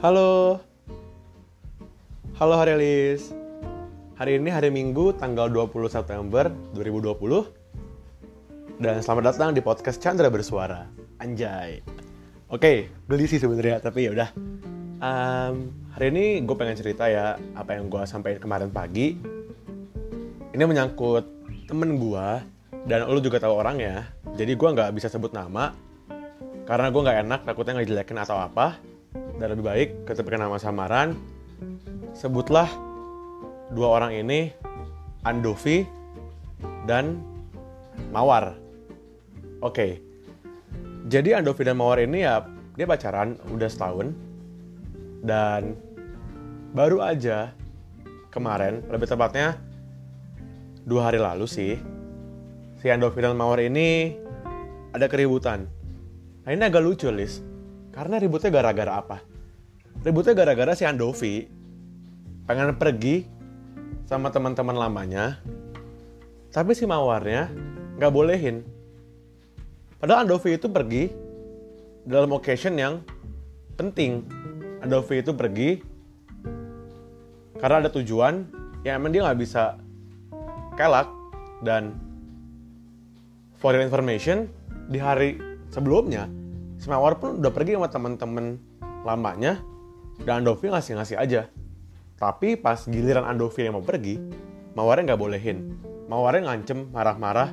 Halo. Halo Harelis. Hari ini hari Minggu tanggal 20 September 2020. Dan selamat datang di podcast Chandra Bersuara. Anjay. Oke, beli sih sebenarnya, tapi ya udah. Um, hari ini gue pengen cerita ya apa yang gue sampaikan kemarin pagi. Ini menyangkut temen gue dan lo juga tahu orang ya. Jadi gue nggak bisa sebut nama karena gue nggak enak takutnya ngejelekin atau apa dan lebih baik ketika nama samaran sebutlah dua orang ini Andovi dan Mawar. Oke. Jadi Andovi dan Mawar ini ya dia pacaran udah setahun dan baru aja kemarin lebih tepatnya dua hari lalu sih si Andovi dan Mawar ini ada keributan. Nah ini agak lucu Lis karena ributnya gara-gara apa? Ributnya gara-gara si Andovi pengen pergi sama teman-teman lamanya, tapi si Mawarnya nggak bolehin. Padahal Andovi itu pergi dalam occasion yang penting. Andovi itu pergi karena ada tujuan yang emang dia nggak bisa kelak dan for your information di hari sebelumnya si Mawar pun udah pergi sama teman-teman lamanya dan Andovi ngasih-ngasih aja. Tapi pas giliran Andovi yang mau pergi, Mawarnya nggak bolehin. Mawarnya ngancem, marah-marah.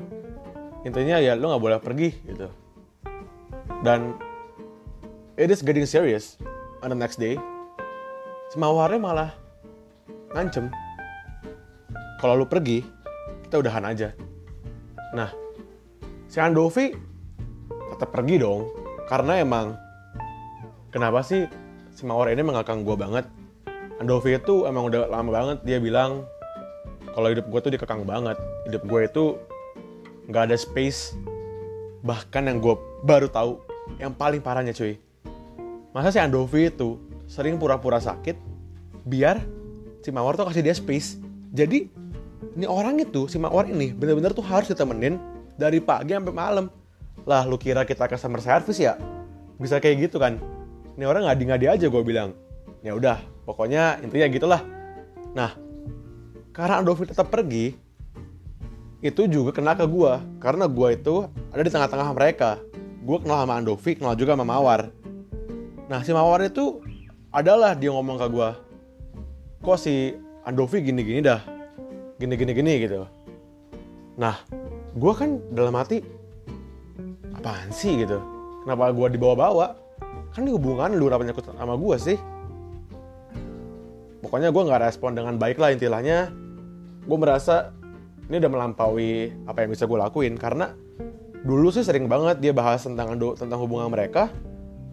Intinya ya lo nggak boleh pergi gitu. Dan it is getting serious on the next day. Mawarnya malah ngancem. Kalau lu pergi, kita udahan aja. Nah, si Andovi tetap pergi dong karena emang kenapa sih si Mawar ini mengakang gue banget. Andovi itu emang udah lama banget dia bilang kalau hidup gue tuh dikekang banget. Hidup gue itu nggak ada space. Bahkan yang gue baru tahu yang paling parahnya cuy masa si Andovi itu sering pura-pura sakit biar si Mawar tuh kasih dia space. Jadi ini orang itu si Mawar ini bener-bener tuh harus ditemenin dari pagi sampai malam. Lah lu kira kita customer service ya? Bisa kayak gitu kan ini orang ngadi-ngadi aja gue bilang. Ya udah pokoknya intinya gitulah. Nah karena Andovi tetap pergi itu juga kena ke gue karena gue itu ada di tengah-tengah mereka. Gue kenal sama Andovi kenal juga sama Mawar. Nah si Mawar itu adalah dia ngomong ke gue kok si Andovi gini-gini dah? Gini-gini gini gitu. Nah gue kan dalam hati apaan sih? gitu. Kenapa gue dibawa-bawa kan ini hubungan lu rapanya nyakut sama gue sih. Pokoknya gue nggak respon dengan baik lah intilahnya. Gue merasa ini udah melampaui apa yang bisa gue lakuin. Karena dulu sih sering banget dia bahas tentang tentang hubungan mereka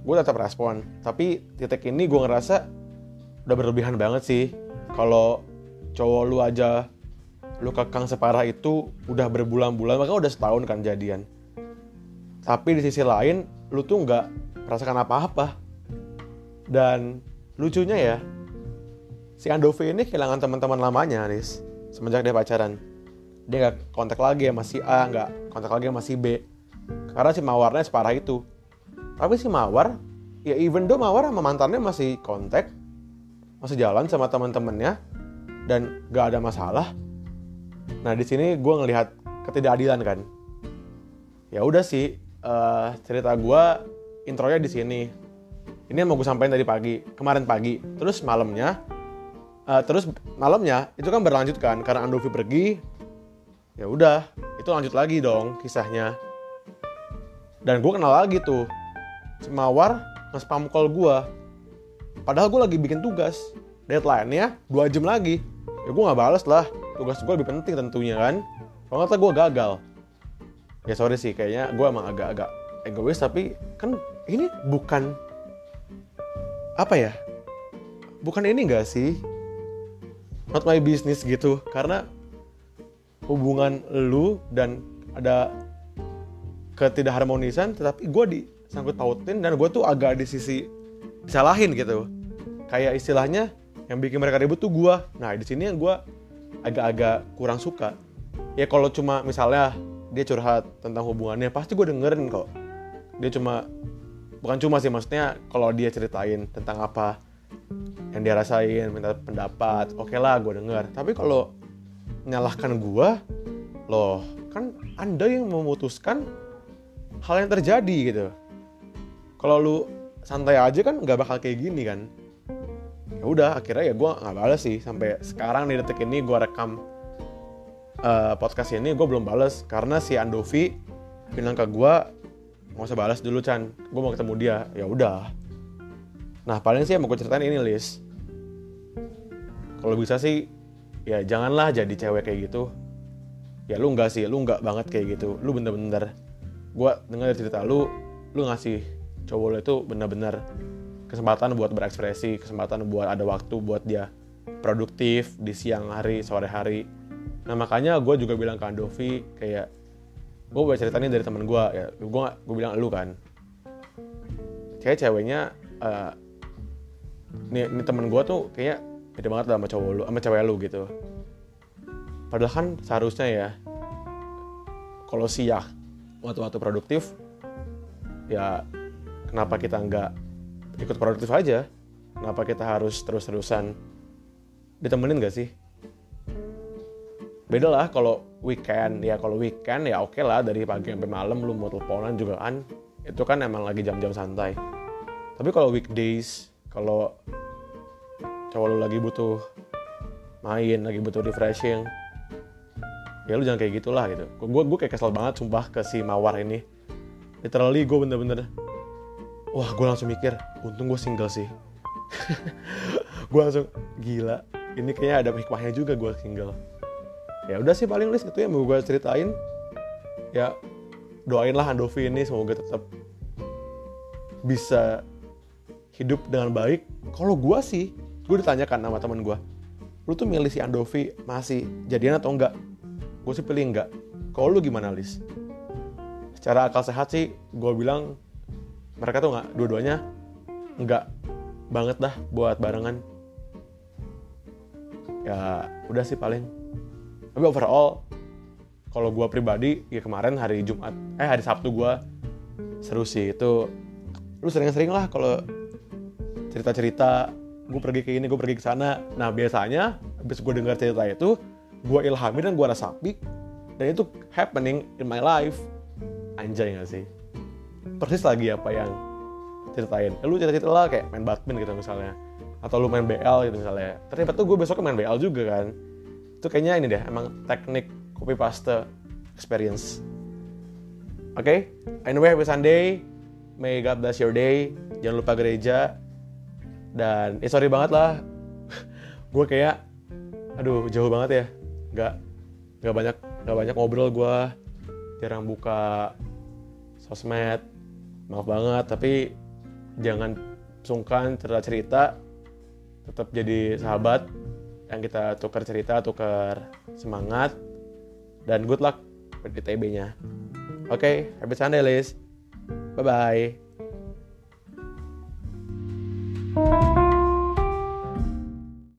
gue tetap respon. Tapi titik ini gue ngerasa udah berlebihan banget sih. Kalau cowok lu aja lu kekang separah itu udah berbulan-bulan maka udah setahun kan jadian. Tapi di sisi lain lu tuh nggak merasakan apa-apa. Dan lucunya ya si Andovi ini kehilangan teman-teman lamanya Riz semenjak dia pacaran. Dia nggak kontak lagi sama si A nggak kontak lagi sama si B. Karena si Mawarnya separah itu. Tapi si Mawar ya even though Mawar sama mantannya masih kontak masih jalan sama teman-temannya dan gak ada masalah. Nah di sini gue ngelihat ketidakadilan kan. Ya udah sih uh, cerita gue intronya di sini. Ini yang mau gue sampaikan dari pagi, kemarin pagi. Terus malamnya, uh, terus malamnya itu kan berlanjut kan karena Andovi pergi. Ya udah, itu lanjut lagi dong kisahnya. Dan gue kenal lagi tuh, Semawar nge-spam call gue. Padahal gue lagi bikin tugas. Deadline-nya 2 jam lagi. Ya gue gak bales lah. Tugas gue lebih penting tentunya kan. Nggak gue gagal ya sorry sih kayaknya gue emang agak-agak egois tapi kan ini bukan apa ya? Bukan ini gak sih? Not my business gitu karena hubungan lu dan ada ketidakharmonisan tetapi gue disangkut pautin dan gue tuh agak di sisi disalahin gitu. Kayak istilahnya yang bikin mereka ribut tuh gue nah di sini yang gue agak-agak kurang suka. Ya kalau cuma misalnya dia curhat tentang hubungannya pasti gue dengerin kok. Dia cuma bukan cuma sih maksudnya kalau dia ceritain tentang apa yang dia rasain minta pendapat oke okay lah gue denger. Tapi kalau nyalahkan gue loh kan anda yang memutuskan hal yang terjadi gitu. Kalau lu santai aja kan nggak bakal kayak gini kan. Ya udah akhirnya ya gue nggak balas sih. Sampai sekarang di detik ini gue rekam uh, podcast ini gue belum balas karena si Andovi bilang ke gue nggak usah balas dulu Chan. Gue mau ketemu dia. Ya udah. Nah paling sih yang mau gue ceritain ini Lis kalau bisa sih ya janganlah jadi cewek kayak gitu. Ya lu nggak sih lu nggak banget kayak gitu. Lu bener-bener gue dengar cerita lu lu ngasih cowok lu itu bener-bener kesempatan buat berekspresi kesempatan buat ada waktu buat dia produktif di siang hari sore hari nah makanya gue juga bilang ke Andovi kayak gue baca ceritanya dari teman gue ya. Gue gue bilang lu kan. Kayak ceweknya uh, ini, ini temen gue tuh kayak beda banget sama cowok lu sama cewek lu gitu. Padahal kan seharusnya ya kalau siang waktu-waktu produktif ya kenapa kita nggak ikut produktif aja? Kenapa kita harus terus-terusan? Ditemenin gak sih beda lah kalau weekend. Ya kalau weekend ya oke okay lah. Dari pagi sampai malam lu mau teleponan juga kan. Itu kan emang lagi jam-jam santai. Tapi kalau weekdays kalau cowok lu lagi butuh main lagi butuh refreshing ya lu jangan kayak gitulah gitu. Gue gue kayak kesel banget sumpah ke si mawar ini. Literally gue bener-bener wah gue langsung mikir untung gue single sih. Gue langsung gila ini kayaknya ada hikmahnya juga gue single ya udah sih paling list itu yang mau gue ceritain. Ya doain lah Andovi ini semoga tetap bisa hidup dengan baik. Kalau gue sih gue ditanyakan sama teman gue lu tuh milih si Andovi masih jadian atau enggak? Gue sih pilih enggak. Kalau lu gimana Lis? Secara akal sehat sih gue bilang mereka tuh nggak dua-duanya nggak banget dah buat barengan. Ya udah sih paling tapi overall kalau gue pribadi ya kemarin hari Jumat eh hari Sabtu gue seru sih. Itu lu sering-sering lah kalau cerita-cerita gue pergi ke ini gue pergi ke sana. Nah biasanya habis gue dengar cerita itu gue ilhami dan gue rasapi dan itu happening in my life. Anjay gak sih? Persis lagi apa yang ceritain. Ya, lu cerita-cerita lah kayak main badminton gitu misalnya. Atau lu main BL gitu misalnya. Ternyata tuh gue besoknya main BL juga kan itu kayaknya ini deh emang teknik copy paste experience. Oke okay? anyway happy Sunday. May God bless your day. Jangan lupa gereja. Dan eh sorry banget lah. Gue kayak aduh jauh banget ya. Nggak nggak banyak nggak banyak ngobrol gue jarang buka sosmed. Maaf banget tapi jangan sungkan cerita cerita tetap jadi sahabat yang kita tukar cerita tukar semangat dan good luck di TB nya oke okay, happy Sunday Liz. Bye bye